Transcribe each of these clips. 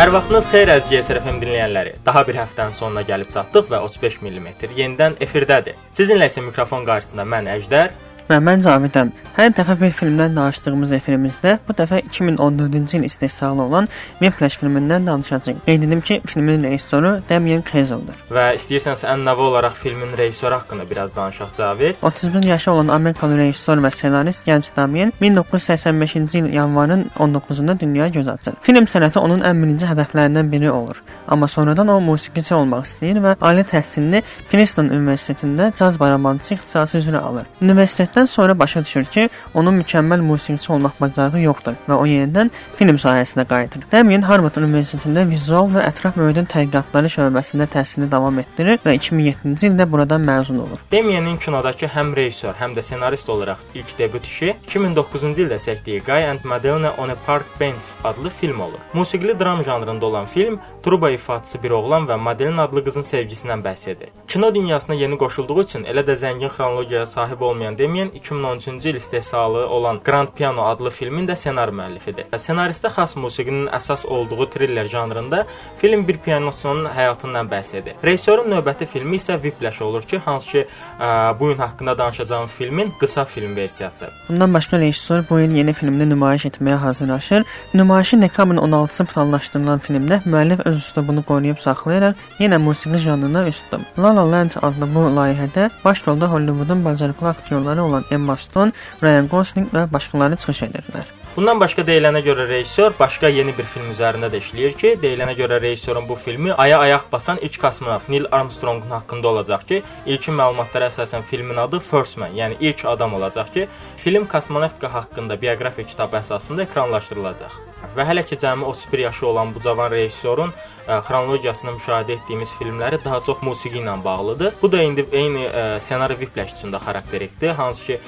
Hər vaxtınız xeyir əziz GSR FM dinləyənləri. Daha bir həftənin sonuna gəlib çatdıq və 35 mm yenidən efirdədir. Sizinlə isə mikrofon qarşısında mən Əjdər Və mən Cavidəm. Hər dəfə bir filmdən danışdığımız efirimizdə bu dəfə 2014-cü il istehsalı olan Whiplash filmindən danışacağıq. Qeyd edim ki, filmin rejissoru Damien Chazelle'dır. Və istəyirsənsə ən növə olaraq filmin rejissoru haqqında biraz danışaq Cavid. 31 yaşı olan Amerikalı rejissor və ssenarist gənc Damien 1985-ci il yanvarın 19-da dünyaya göz açır. Film sənəti onun ən birinci hədəflərindən biri olur. Amma sonradan o musiqiçi olmaq istəyir və ali təhsilini Princeton Universitetində caz barabançı ixtisası üzrə alır. Universitetdə Müddətdən sonra başa düşür ki, onun mükəmməl musiqiçi olmaq bacarığı yoxdur və o yenidən film sahəsinə qayıdır. Damien Harvard Universitetində vizual və ətraf mühitin tədqiqatları şöbəsində təhsilini davam etdirir və 2007-ci ildə buradan məzun olur. Damienin kinodakı həm rejissor, həm də ssenarist olaraq ilk debüt işi 2009-cu ildə çəkdiyi Guy and Madonna on a Park Bench adlı film olur. Musiqili dram janrında olan film Truba ifaçısı bir oğlan və Madeline adlı qızın sevgisindən bəhs edir. Kino dünyasına yeni qoşulduğu üçün elə də zəngin xronologiyaya sahib olmayan Damien 2013-cü il istehsalı olan Grand Piano adlı filmin də ssenari müəllifidir. Ssenaristə xas musiqinin əsas olduğu triller janrında film bir pianoçunun həyatından bəhs edir. Rejissorun növbəti filmi isə Whiplash olur ki, hansı ki ə, bu gün haqqında danışacağım filmin qısa film versiyası. Bundan başqa rejissor bu il yeni filmdə nümayiş etməyə hazırlaşır. Nümayişin dekabrın 16-sı planlaşdırılan filmdə müəllif öz üslubunu qoruyub saxlayaraq yenə musiqi janrına üst tutub. La La Land adlı bu layihədə baş rolda Hollywoodun bacarıqlı aktyorları olan Emma Stone, Ryan Gosling və başqaları çıxış edirlər. Bundan başqa deyilənə görə rejissor başqa yeni bir film üzərində də işləyir ki, deyilənə görə rejissorun bu filmi aya ayaq basan ilk kosmonavt Neil Armstrongun haqqında olacaq ki, ilkin məlumatlara əsasən filmin adı First Man, yəni ilk adam olacaq ki, film kosmonavtika haqqında bioqrafiya kitabı əsasında ekranlaşdırılacaq. Və hələ ki cəmi 31 yaşı olan bu cavan rejissorun xronologiyasını müşahidə etdiyimiz filmləri daha çox musiqi ilə bağlıdır. Bu da indi eyni ssenari Whiplash üçün də xarakterikdir, hansı ki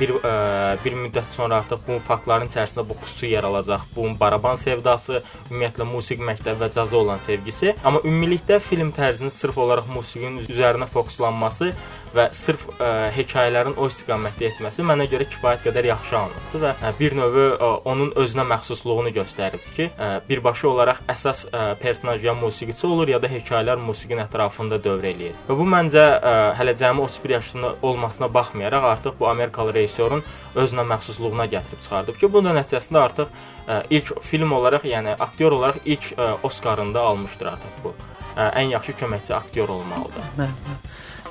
bir bir müddət sonra artıq bu faktların içərisində bu xüsusi yer alacaq. Bu baraban sevdası, ümumiyyətlə musiqi məktəbi və caza olan sevgisi, amma ümumilikdə film tərzinin sırf olaraq musiqinin üzərinə fokuslanması və sırf ə, hekayələrin o istiqamətdə etməsi mənə görə kifayət qədər yaxşı alınıbdı və ə, bir növ ə, onun özünə məxsusluğunu göstəribdi ki, ə, birbaşa olaraq əsas ə, personaj ya musiqiçi olur ya da hekayələr musiqinin ətrafında dövr eləyir. Və bu məncə ə, hələ cəmi 31 yaşında olmasına baxmayaraq artıq bu Amerikalı rejissorun özünə məxsusluğuna gətirib çıxardıb ki, bu da nəticəsində artıq ə, ilk film olaraq, yəni aktyor olaraq ilk ə, Oscarını da almışdır artıq bu. Ə, ən yaxşı köməkçi aktyor olmalıdır. Bəli.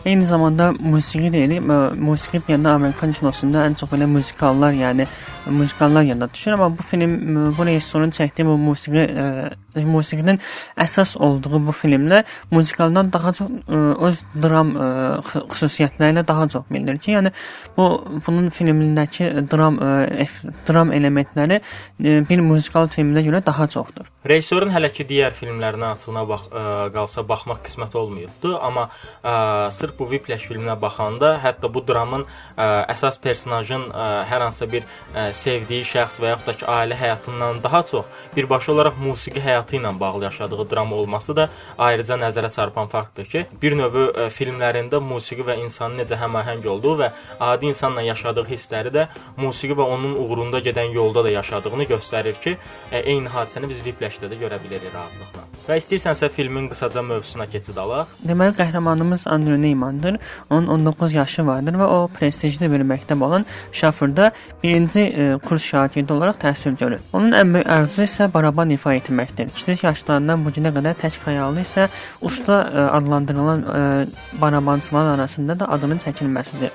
Eyni zamanda musiqi deyirik. Musiqi deyəndə Amerikan kinosunda ən çox belə musikallar, yəni musikallar yadda düşür, amma bu film bu rejissorun çəkdiyi bu musiqi ə, musiqinin əsas olduğu bu filmlə musikaldan daha çox ə, öz dram ə, xüsusiyyətləri ilə daha çox bilinir ki, yəni bu bunun filmindəki dram ə, dram elementləri ə, bir musikal filminə görə daha çoxdur. Rejissorun hələ ki digər filmlərinə açığına bax ə, qalsa baxmaq qismət olmayıbdı, amma ə, sırf bu Whiplash filminə baxanda hətta bu dramın ə, əsas personajın ə, hər hansısa bir ə, sevdiyi şəxs və yaxud da ki, ailə həyatından daha çox birbaşa olaraq musiqi həyatı ilə bağlı yaşadığı dram olması da ayrıca nəzərə çarpan faktdır ki, bir növ ə, filmlərində musiqi və insanın necə həmahəng olduğu və adi insanla yaşadığı hissləri də musiqi və onun uğrunda gedən yolda da yaşadığını göstərir ki, ə, eyni hadisəni biz Whiplash-də də görə bilirik rahatlıqla. Və istəyirsənsə filmin qısaca mövzusuna keçid alaq. Deməli qəhrəmanımız Andrew Neyman müsəlmandır. Onun 19 yaşı vardır və o prestijli bir məktəb olan Şafırda birinci e, kurs şagirdi olaraq təhsil görür. Onun ən böyük arzusu isə baraban ifa etməkdir. Kiçik yaşlarından bu günə qədər tək xəyalı isə usta e, adlandırılan e, barabançılar arasında da adının çəkilməsidir.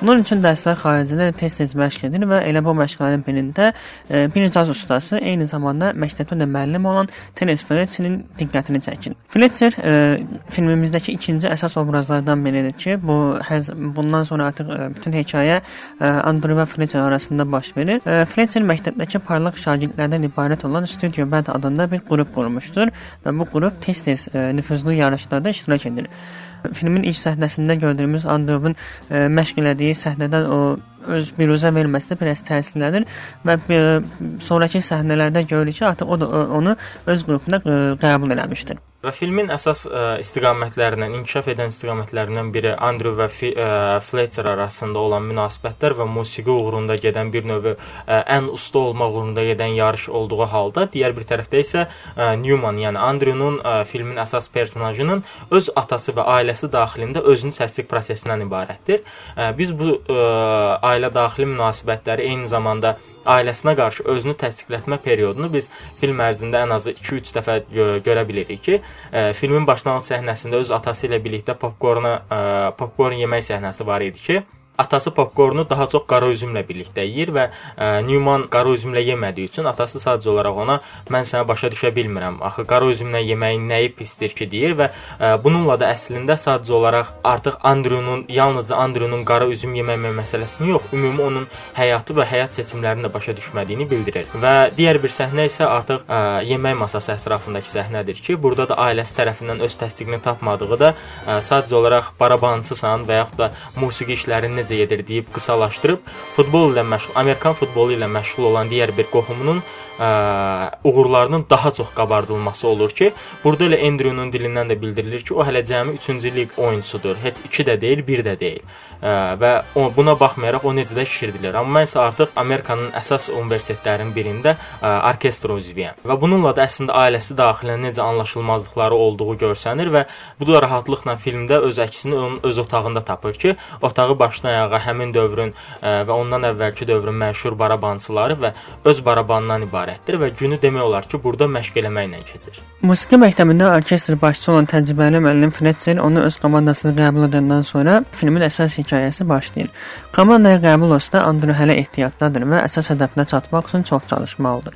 Bunun üçün dərslər xaricində tez-tez məşq edir və elə bu məşqlərin birində e, bir caz ustası, eyni zamanda məktəbdə də müəllim olan Terence Fletcher'in diqqətini çəkir. Fletcher e, filmimizdəki ikinci əsas obrazlardan biridir ki, bu həz, bundan sonra artıq e, bütün hekayə e, Andrew və Fletcher arasında baş verir. E, Fletcher məktəbdəki parlaq şagirdlərdən ibarət olan Studio Band adında bir qrup qurmuşdur və bu qrup tez-tez e, nüfuzlu yarışlarda iştirak edir. Filmin ilk səhnəsində gördüyümüz Androvun e, məşq elədiyi səhnədən o öz biruzə verməsi də biraz təsirlənir və ə, sonrakı səhnələrdə görürük ki, artıq o da onu öz qrupuna ə, qəbul eləmişdir. Və filmin əsas ə, istiqamətlərindən, inkişaf edən istiqamətlərindən biri Andrew və F ə, Fletcher arasında olan münasibətlər və musiqi uğrunda gedən bir növ ə, ən usta olmaq uğrunda gedən yarış olduğu halda, digər bir tərəfdə isə ə, Newman, yəni Andrew'nun filmin əsas personajının öz atası və ailəsi daxilində özünü təsdiq prosesindən ibarətdir. Ə, biz bu ə, ailə daxili münasibətləri eyni zamanda ailəsinə qarşı özünü təsdiqlətmə periodunu biz film ərzində ən azı 2-3 dəfə gö görə bilirik ki, ə, filmin başlanğıc səhnəsində öz atası ilə birlikdə popkorna ə, popkorn yemək səhnəsi var idi ki, atası popkornu daha çox qara üzümlə birlikdə yeyir və ə, Newman qara üzümlə yemədiyi üçün atası sadəcə olaraq ona mən səni başa düşə bilmirəm. Axı qara üzümlə yeməyin nəyi pisdir ki deyir və ə, bununla da əslində sadəcə olaraq artıq Andrew'nun yalnızca Andrew'nun qara üzüm yeməmə məsələsini yox, ümumi onun həyatı və həyat seçimlərini də başa düşmədiyini bildirir. Və digər bir səhnə isə artıq ə, yemək masası ətrafındakı səhnədir ki, burada da ailəsi tərəfindən öz təsdiqini tapmadığı da ə, sadəcə olaraq barabançısan və yaxud da musiqi işlərinin necə necə gedir deyib qısalaşdırıb futbol ilə məşğul, Amerikan futbolu ilə məşğul olan digər bir qohumunun ə, uğurlarının daha çox qabardılması olur ki, burada elə Andrew-nun dilindən də bildirilir ki, o hələ cəmi 3-cü lig oyunçusudur. Heç 2 də deyil, 1 də deyil. Ə, və o buna baxmayaraq o necə də şişirdilir. Amma mən isə artıq Amerikanın əsas universitetlərinin birində ə, orkestr üzvüyəm. Və bununla da əslində ailəsi daxilində necə anlaşılmazlıqları olduğu görsənir və bu da rahatlıqla filmdə öz əksini onun öz otağında tapır ki, otağı başdan ayağa həmin dövrün ə, və ondan əvvəlki dövrün məşhur barabançıları və öz barabanından ibarət ibarətdir və günü demək olar ki, burada məşq eləməklə keçir. Musiqi məktəbində orkestr başçısı olan təcrübəli müəllim Fletcher onu öz komandasına qəbul edəndən sonra filmin əsas hekayəsi başlayır. Komandaya qəbul olsa Andrew hələ ehtiyatdadır və əsas hədəfinə çatmaq üçün çox çalışmalıdır.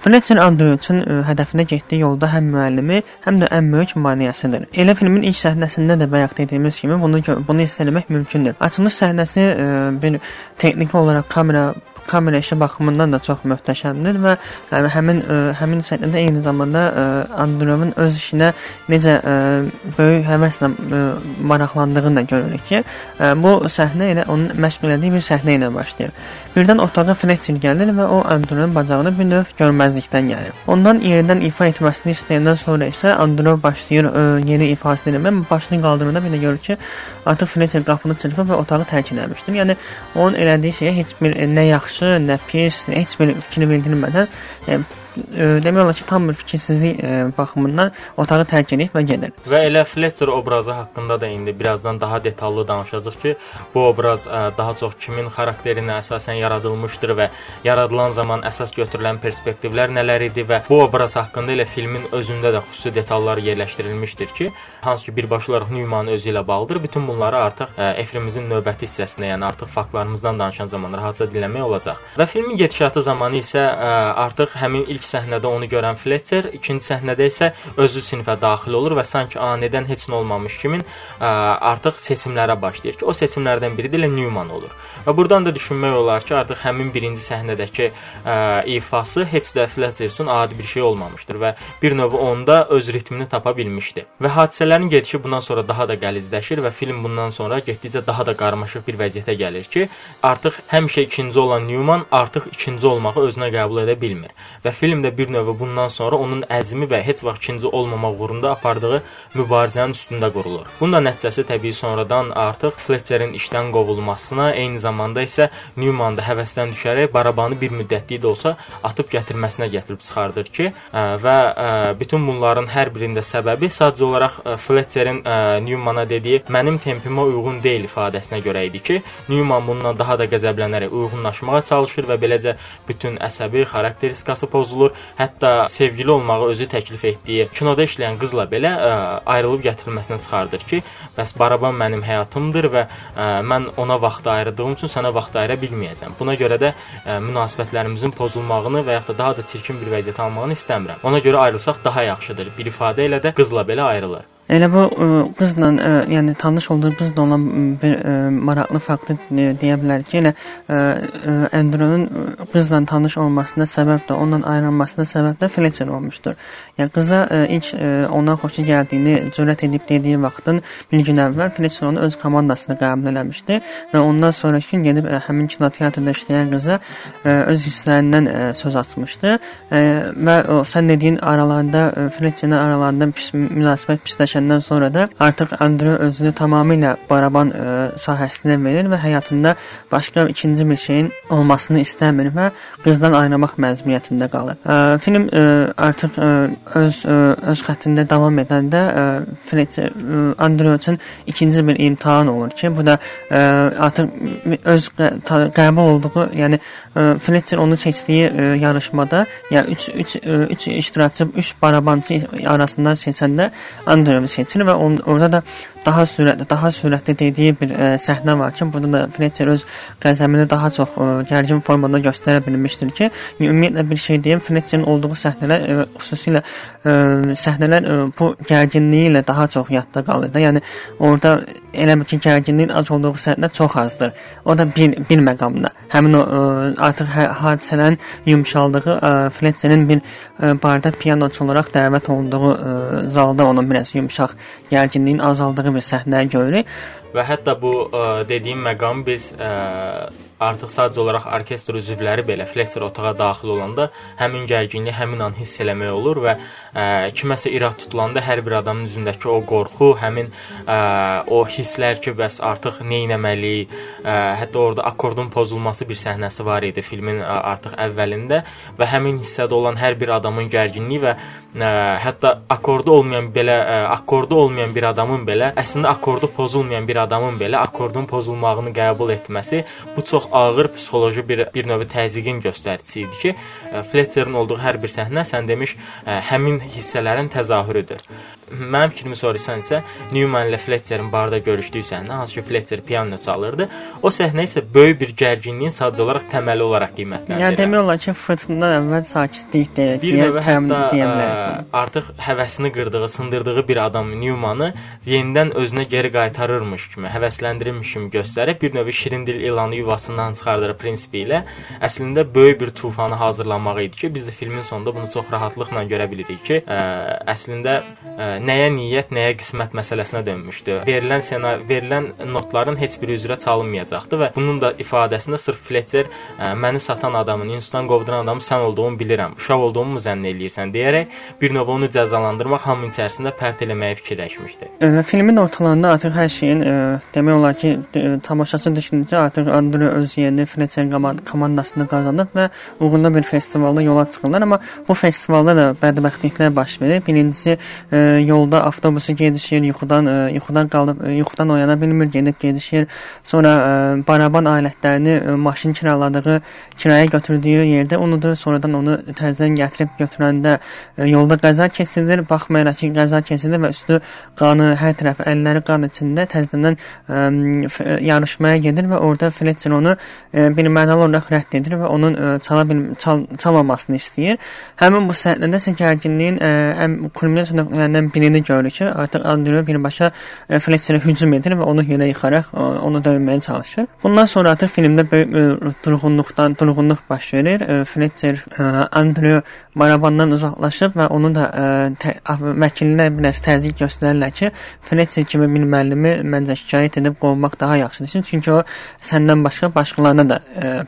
Fletcher Andrew üçün ə, hədəfinə getdiyi yolda həm müəllimi, həm də ən böyük maneəsidir. Elə filmin ilk səhnəsində də bayaq dediyimiz kimi bunu bunu hiss etmək mümkündür. Açılış səhnəsi ə, bir texniki olaraq kamera kamera işi baxımından da çox möhtəşəmdir və yəni, həmin ə, həmin səhnədə eyni zamanda ə, Androvun öz işinə necə ə, böyük həvəslə ə, maraqlandığını da görürük ki, ə, bu səhnə elə onun məşq elədiyi bir səhnə ilə başlayır. Birdən otağa Fletcher gəlir və o Androvun bacağını bir növ görməzlikdən gəlir. Ondan yerindən ifa etməsini istəyəndən sonra isə Androv başlayır ə, yeni ifasını eləməyə, başını qaldıranda də görür ki, artıq Fletcher qapını çırpıb və otağı tərk etmişdir. Yəni onun elədiyi şeyə heç bir nə yaxşı, nə pis, heç bir fikir bildirmədən ə, ə, demək olar ki, tam bir fikirsizlik baxımından otağı tərk edib və gedir. Və elə Fletcher obrazı haqqında da indi birazdan daha detallı danışacağıq ki, bu obraz daha çox kimin xarakterinə əsasən yaradılmışdır və yaradılan zaman əsas götürülən perspektivlər nələr idi və bu obraz haqqında elə filmin özündə də xüsusi detallar yerləşdirilmişdir ki, hansı ki birbaşa olaraq Newman özü ilə bağlıdır. Bütün bunları artıq efrimizin növbəti hissəsinə, yəni artıq faktlarımızdan danışan zaman rahatca dinləmək olacaq. Və filmin gedişatı zamanı isə artıq həmin ilk səhnədə onu görən Fletcher, ikinci səhnədə isə özü sinifə daxil olur və sanki anidən heç nə olmamış kimi artıq seçimlərə başlayır ki, o seçimlərdən biri də elə Newman olur. Və burdan da düşünmək olar ki, artıq həmin birinci səhnədəki ifası heç də Fletcher üçün adi bir şey olmamışdır və bir növ onda öz ritmini tapa bilmişdi. Və hadisələrin gedişi bundan sonra daha da qəlizləşir və film bundan sonra getdikcə daha da qarmaşıq bir vəziyyətə gəlir ki, artıq həmişə ikinci olan Newman artıq ikinci olmağı özünə qəbul edə bilmir. Və film film də bir növ bundan sonra onun əzmi və heç vaxt ikinci olmamaq uğrunda apardığı mübarizənin üstündə qurulur. Bunun da nəticəsi təbii sonradan artıq Fletcherin işdən qovulmasına, eyni zamanda isə Newman da həvəsdən düşərək barabanı bir müddətlik də olsa atıb gətirməsinə gətirib çıxardır ki, və bütün bunların hər birində səbəbi sadəcə olaraq Fletcherin Newmana dediyi mənim tempimə uyğun deyil ifadəsinə görə idi ki, Newman bununla daha da qəzəblənərək uyğunlaşmağa çalışır və beləcə bütün əsəbi xarakteristikası pozulur olur. Hətta sevgili olmağı özü təklif etdiyi kinoda işləyən qızla belə ə, ayrılıb gətirilməsinə çıxardır ki, bəs baraban mənim həyatımdır və ə, mən ona vaxt ayırdığım üçün sənə vaxt ayıra bilməyəcəm. Buna görə də ə, münasibətlərimizin pozulmağını və yaxud da daha da çirkin bir vəziyyət almağını istəmirəm. Ona görə ayrılsaq daha yaxşıdır. Bir ifadə ilə də qızla belə ayrılır. Elə bu ə, qızla, ə, yəni tanış olduğu qızla olan bir ə, maraqlı faktı deyə bilər ki, elə Andrew-nun qızla tanış olmasına səbəb də, ondan ayrılmasına səbəb də Fletcher olmuşdur. Yəni qıza ə, ilk ə, ondan xoşu gəldiyini cürət edib dediyi vaxtın bir gün əvvəl Fletcher onu öz komandasına qəbul eləmişdi və ondan sonrakı gün gedib ə, həmin kinoteatrda işləyən qıza ə, öz hisslərindən ə, söz açmışdı ə, və o sən dediyin aralarında Fletcherin aralarında pis münasibət pisləşən keçəndən sonra da artıq Andrew özünü tamamilə baraban ə, e, sahəsinə verir və həyatında başqa ikinci bir şeyin olmasını istəmir və qızdan ayrılmaq məcburiyyətində qalır. Ə, e, film ə, e, artıq ə, öz ə, öz xəttində davam edəndə ə, Fletcher ə, Andrew üçün ikinci bir imtahan olur ki, bu da ə, artıq öz qəbul olduğu, yəni ə, Fletcher onu seçdiyi ə, yarışmada, yəni 3 3 3 iştirakçı, 3 barabançı arasından seçəndə Andrew seçir və on, orada da daha sürətli, daha sürətli dediyi bir ə, e, səhnə var ki, burada da Fletcher öz qəzəbini daha çox ə, e, gərgin formada göstərə bilmişdir ki, ümumiyyətlə bir şey deyim, Fletcherin olduğu səhnələr ə, e, xüsusilə ə, səhnələr ə, bu gərginliyi ilə daha çox yadda qalır da. Yəni orada elə bir ki, gərginliyin az olduğu səhnə çox azdır. O da bir bir məqamda. Həmin o ə, artıq hə, hadisələrin yumşaldığı ə, Fletcherin bir ə, barda pianoçu olaraq dəvət olunduğu ə, zalda onun biraz yumşaq gərginliyin azaldığı bir səhnə görürük. Və hətta bu ə, dediyim məqam biz ə, artıq sadəcə olaraq orkestr üzvləri belə Fletcher otağa daxil olanda həmin gərginliyi həmin an hiss eləmək olur və ə, kiməsə irad tutulanda hər bir adamın üzündəki o qorxu, həmin ə, o hisslər ki, bəs artıq nə etməli, hətta orada akordun pozulması bir səhnəsi var idi filmin ə, artıq əvvəlində və həmin hissədə olan hər bir adamın gərginliyi və ə, hətta akordu olmayan belə ə, akordu olmayan bir adamın belə əslində akordu pozulmayan bir adamın belə akordun pozulmağını qəbul etməsi bu çox ağır psixoloji bir bir növ təzyiqin göstəricisi idi ki, e, Fletcherin olduğu hər bir səhnə sən demiş e, həmin hissələrin təzahürüdür mənim fikrimi soruşsan isə Newman ilə Fletcherin barda görüşdüyü səhnə, hansı ki Fletcher piano çalırdı, o səhnə isə böyük bir gərginliyin sadəcə olaraq təməli olaraq qiymətləndirir. Yəni demək olar ki, fırtınadan əvvəl sakitlik deyə, bilərik. Artıq həvəsini qırdığı, sındırdığı bir adam Newmanı yenidən özünə geri qaytarırmış kimi, həvəsləndirirmiş kimi göstərib bir növ şirin dil ilanı yuvasından çıxardır prinsipi ilə əslində böyük bir tufanı hazırlamaq idi ki, biz də filmin sonunda bunu çox rahatlıqla görə bilirik ki, ə, əslində ə, nəyə niyyət, nəyə qismət məsələsinə dönmüşdü. Verilən ssenari, verilən notların heç biri üzrə çalınmayacaqdı və bunun da ifadəsində sırf Fletcher ə, məni satan adamın, institutdan qovduran adamın sən olduğunu bilirəm. Uşaq olduğumu mu zənn eləyirsən deyərək bir növ onu cəzalandırmaq hamının içərisində pərt eləməyi fikirləşmişdi. Ə, filmin ortalarında artıq hər şeyin ə, demək olar ki, ə, tamaşaçı düşüncə artıq Andrew öz yerini Fletcher komandasında qazanıb və uğurlu bir festivalda yola çıxırlar, amma bu festivalda da bədbəxtliklər baş verir. Birincisi ə, yolda avtobusu gedişir, yuxudan ə, e, yuxudan qalıb ə, e, yuxudan oyana bilmir, gedib gedişir. Sonra ə, e, baraban alətlərini ə, maşın kiraladığı, kirayə götürdüyü yerdə unudur. Sonradan onu təzədən gətirib götürəndə ə, yolda qəza keçirilir. Baxmayaraq ki, qəza keçirilir və üstü qanı, hər tərəfi əlləri qan içində təzədən ə, yarışmaya gedir və orada Fletcher onu ə, bir mənalı olaraq rədd edir və onun ə, çala bil çal çalmamasını istəyir. Həmin bu səhnədə isə gərginliyin ə, ən kulminasiya nöqtələrindən biri birini görür ki, artıq Andrew birbaşa e, Fletcherə hücum edir və onu yerə yıxaraq e, onu döyməyə çalışır. Bundan sonra artıq filmdə böyük e, durğunluqdan durğunluq baş verir. Fletcher Andrew barabandan uzaqlaşıb və onu da vəkillər biraz təzyiq göstərirlər ki, Fletcher kimi bir müəllimi məncə şikayət edib qovmaq daha yaxşıdır. Çünki o səndən başqa başqalarına da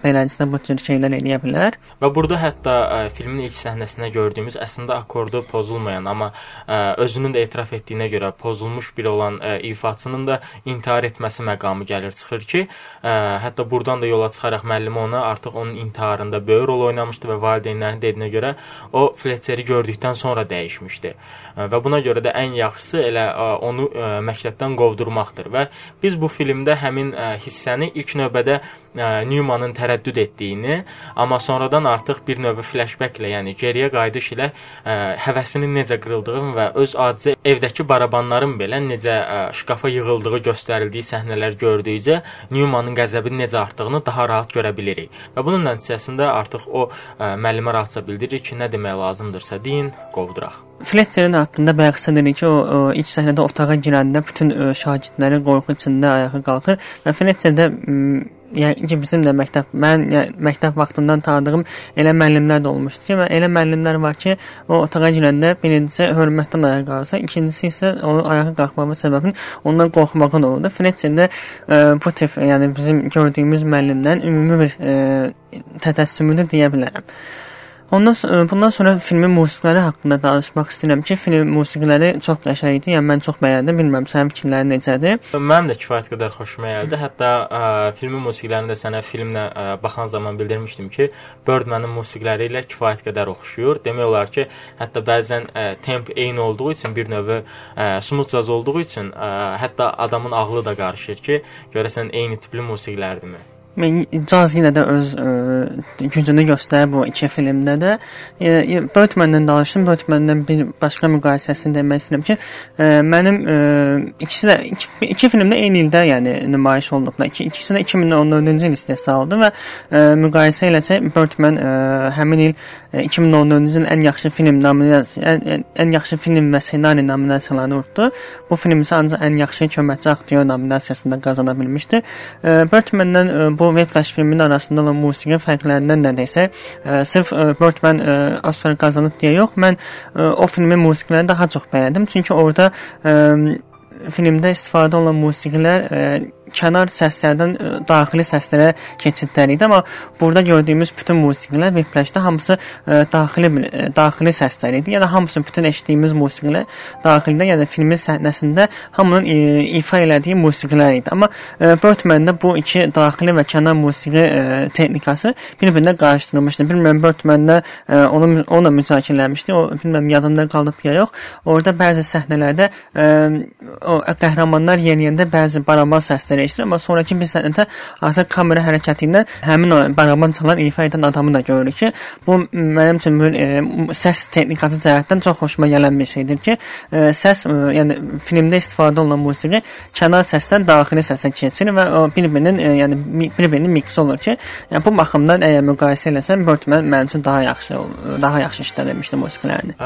beləliklə bu cür şeylər eləyə bilər. Və burada hətta ə, filmin ilk səhnəsində gördüyümüz əslində akordu pozulmayan, amma ə, özünü özünün də etiraf etdiyinə görə pozulmuş bir olan ə, e, ifaçının da intihar etməsi məqamı gəlir çıxır ki, ə, e, hətta burdan da yola çıxaraq müəllim ona artıq onun intiharında böyük rol oynamışdı və valideynlərin dediyinə görə o Fletcheri gördükdən sonra dəyişmişdi. Ə, e, və buna görə də ən yaxşısı elə ə, onu ə, məktəbdən qovdurmaqdır və biz bu filmdə həmin ə, hissəni ilk növbədə ə, Newmanın tərəddüd etdiyini, amma sonradan artıq bir növ flashback ilə, yəni geriyə qayıdış ilə ə, həvəsinin necə qırıldığını və öz adicə evdəki barabanların belə necə ə, şkafa yığıldığı göstərildiyi səhnələr gördükcə Newmanın qəzəbinin necə artdığını daha rahat görə bilirik. Və bunun nəticəsində artıq o ə, müəllimə rahatca bildirir ki, nə demək lazımdırsa deyin, qovduraq. Fletcherin haqqında bayaq dedik ki, o, o ilk səhnədə otağa girəndə bütün ə, şagirdləri qorxu içində ayağa qalxır və Fletcher də yəni ki, bizim də məktəb, mən yəni, məktəb vaxtından tanıdığım elə müəllimlər də olmuşdu ki, elə müəllimlər var ki, o otağa girəndə birincisi hörmətdən ayağa qalsa, ikincisi isə onun ayağa qalxmağı səbəbin ondan qorxmağın olurdu. Fletcherdə e, bu tip, yəni bizim gördüyümüz müəllimdən ümumi bir e, tətəssümüdür deyə bilərəm. Ondan sonra, bundan sonra filmin musiqiləri haqqında danışmaq istəyirəm ki, film musiqiləri çox qəşəng idi. Yəni mən çox bəyəndim. Bilmirəm sənin fikirlərin necədir? Mənim də kifayət qədər xoşuma gəldi. Hətta ə, filmin musiqilərini də sənə filmlə ə, baxan zaman bildirmişdim ki, Birdman-ın musiqiləri ilə kifayət qədər oxşuyur. Demək olar ki, hətta bəzən ə, temp eyni olduğu üçün bir növ smooth jazz olduğu üçün ə, hətta adamın ağlı da qarışır ki, görəsən eyni tipli musiqilərdirmi? Caz yenə də öz ə, e, gücünü göstərir bu iki filmdə də. E, Birdman-dan danışdım. Birdman-dan bir başqa müqayisəsini demək istəyirəm ki, ə, e, mənim ə, ikisi də iki, iki film də eyni ildə, yəni nümayiş olunublar. İki, ikisi də 2014-cü il istehsaldır və ə, müqayisə eləsək Birdman ə, həmin il 2014-cü ilin ən yaxşı film nominasiyası, ən, ən, yaxşı film və ssenari nominasiyalarını uddu. Bu film isə ancaq ən yaxşı köməkçi aktyor nominasiyasında qazana bilmişdi. Birdman-dan ə, bu Whiplash filminin arasında olan musiqi fərqlərindən nədirsə, ə, sırf ə, Birdman ə, Oscar qazanıb deyə yox, mən o filmin musiqilərini daha çox bəyəndim. Çünki orada filmdə istifadə olunan musiqilər kənar səslərdən e, daxili səslərə keçidlər idi, amma burada gördüyümüz bütün musiqilər Whiplash-da hamısı e, daxili e, daxili səslər idi. Yəni hamısı bütün eşitdiyimiz musiqilər daxildə, yəni filmin səhnəsində hamının ifa elədiyi musiqilər idi. Amma ə, Birdman-da bu iki daxili və kənar musiqi texnikası bir-birinə qarışdırılmışdı. Bilmirəm Birdman-da ə, onu onunla müzakirə eləmişdi. O bilmirəm yadında qalıb ya yox. Orada bəzi səhnələrdə o qəhrəmanlar yeniyəndə bəzi baraban səsləri eşidir, amma sonrakı bir səhnədə artıq kamera hərəkəti ilə həmin o baraban çalan ifa edən adamı da görürük ki, bu mənim üçün bir e, səs texnikası cəhətdən çox xoşuma gələn bir şeydir ki, e, səs e, yəni filmdə istifadə olunan musiqi kənar səsdən daxili səsə keçir və o bir-birinin e, yəni bir-birinin miksi olur ki, yəni bu baxımdan əgər müqayisə eləsəm Birdman mənim üçün daha yaxşı daha yaxşı işlədilmişdi musiqilərini.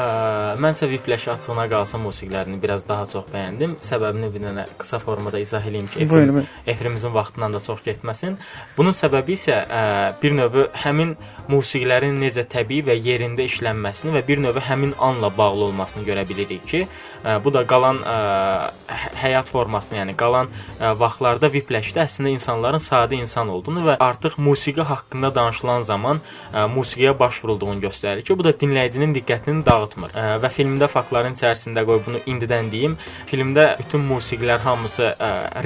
Mən isə Whiplash açığına qalsa musiqilərini biraz daha çox bəyəndim. Səbəbini bir dənə qısa formada izah eləyim ki, Buyurun, efirimizin vaxtından da çox getməsin. Bunun səbəbi isə ə, bir növ həmin musiqilərin necə təbii və yerində işlənməsini və bir növ həmin anla bağlı olmasını görə bilirik ki, bu da qalan ə, həyat formasını, yəni qalan vaxtlarda vipləşdə əslində insanların sadə insan olduğunu və artıq musiqi haqqında danışılan zaman musiqiyə baş vurulduğunu göstərir ki, bu da dinləyicinin diqqətini dağıtmır. Və filmdə faktların içərisində qoy bunu indidən deyim, filmdə bütün musiqilər hamısı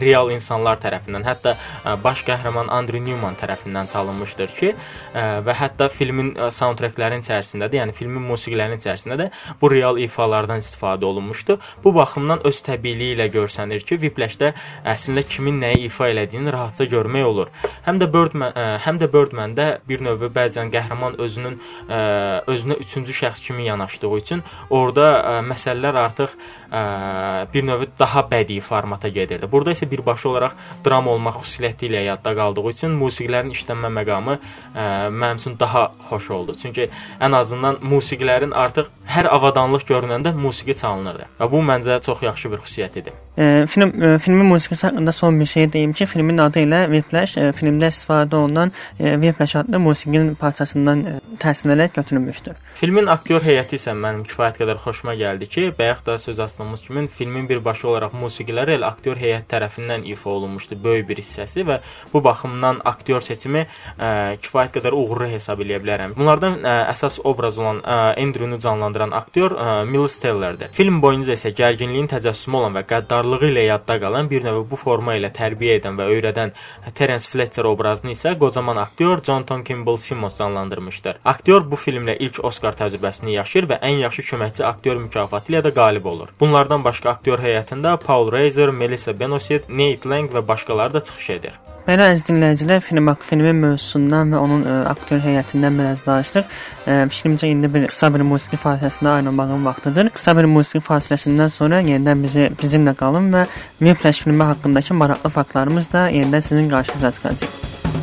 real insanlar tərəfindən, hətta baş qəhrəman Andrew Newman tərəfindən çalınmışdır ki, və hətta filmin ə, soundtracklərin içərisindədir, yəni filmin musiqilərinin içərisində də bu real ifalardan istifadə olunmuşdu. Bu baxımdan öz təbiiliyi ilə görsənir ki, Whiplash-də əslində kimin nəyi ifa elədiyini rahatca görmək olur. Həm də Birdman, ə, həm də Birdman-də bir növ bəzən qəhrəman özünün ə, özünə üçüncü şəxs kimi yanaşdığı üçün orada ə, məsələlər artıq ə, bir növ daha bədii formata gedirdi. Burada isə birbaşa olaraq dram olmaq xüsusiyyəti ilə yadda qaldığı üçün musiqilərin işlənmə məqamı ə, mənim üçün daha xoş oldu. Çünki ən azından musiqilərin artıq hər avadanlıq görünəndə musiqi çalınırdı. Və bu məncə çox yaxşı bir xüsusiyyət idi. E, film e, filmin musiqisi haqqında son bir şey deyim ki, filmin adı ilə Whiplash, e, filmdə istifadə olunan e, Whiplash adlı musiqinin parçasından e, təsirlənərək götürülmüşdür. Filmin aktyor heyəti isə mənim kifayət qədər xoşuma gəldi ki, bayaq da söz açdığımız kimi filmin birbaşa olaraq musiqiləri elə aktyor heyəti tərəfindən ifa olunmuşdu böyük bir hissəsi və bu baxımdan aktyor seçimi ə, kifayət qədər uğurlu hesab edə bilərəm. Bunlardan ə, əsas obraz olan ə, Andrew-nu canlandıran aktyor ə, Miles Tellerdir. Film boyunca isə gərginliyin təcəssümü olan və qəddarlığı ilə yadda qalan bir növ bu forma ilə tərbiyə edən və öyrədən Terence Fletcher obrazını isə qocaman aktyor Jonathan Kimball Simmons canlandırmışdır. Aktyor bu filmlə ilk Oscar təcrübəsini yaşayır və ən yaxşı köməkçi aktyor mükafatı ilə də qalib olur. Bunlardan başqa aktyor heyətində Paul Reiser, Melissa Benoist, Nate Lang və başqaları da çıxış edir. Belə əziz dinləyicilər, film filmin mövzusundan və onun ə, aktyor heyətindən biraz danışdıq. Ə, fikrimcə indi bir qısa bir musiqi fasiləsinə ayrılmağın vaxtıdır. Qısa bir musiqi fasiləsindən sonra yenidən bizi bizimlə qalın və Whiplash filmi haqqındakı maraqlı faktlarımız da yenidən sizin qarşınıza çıxacaq.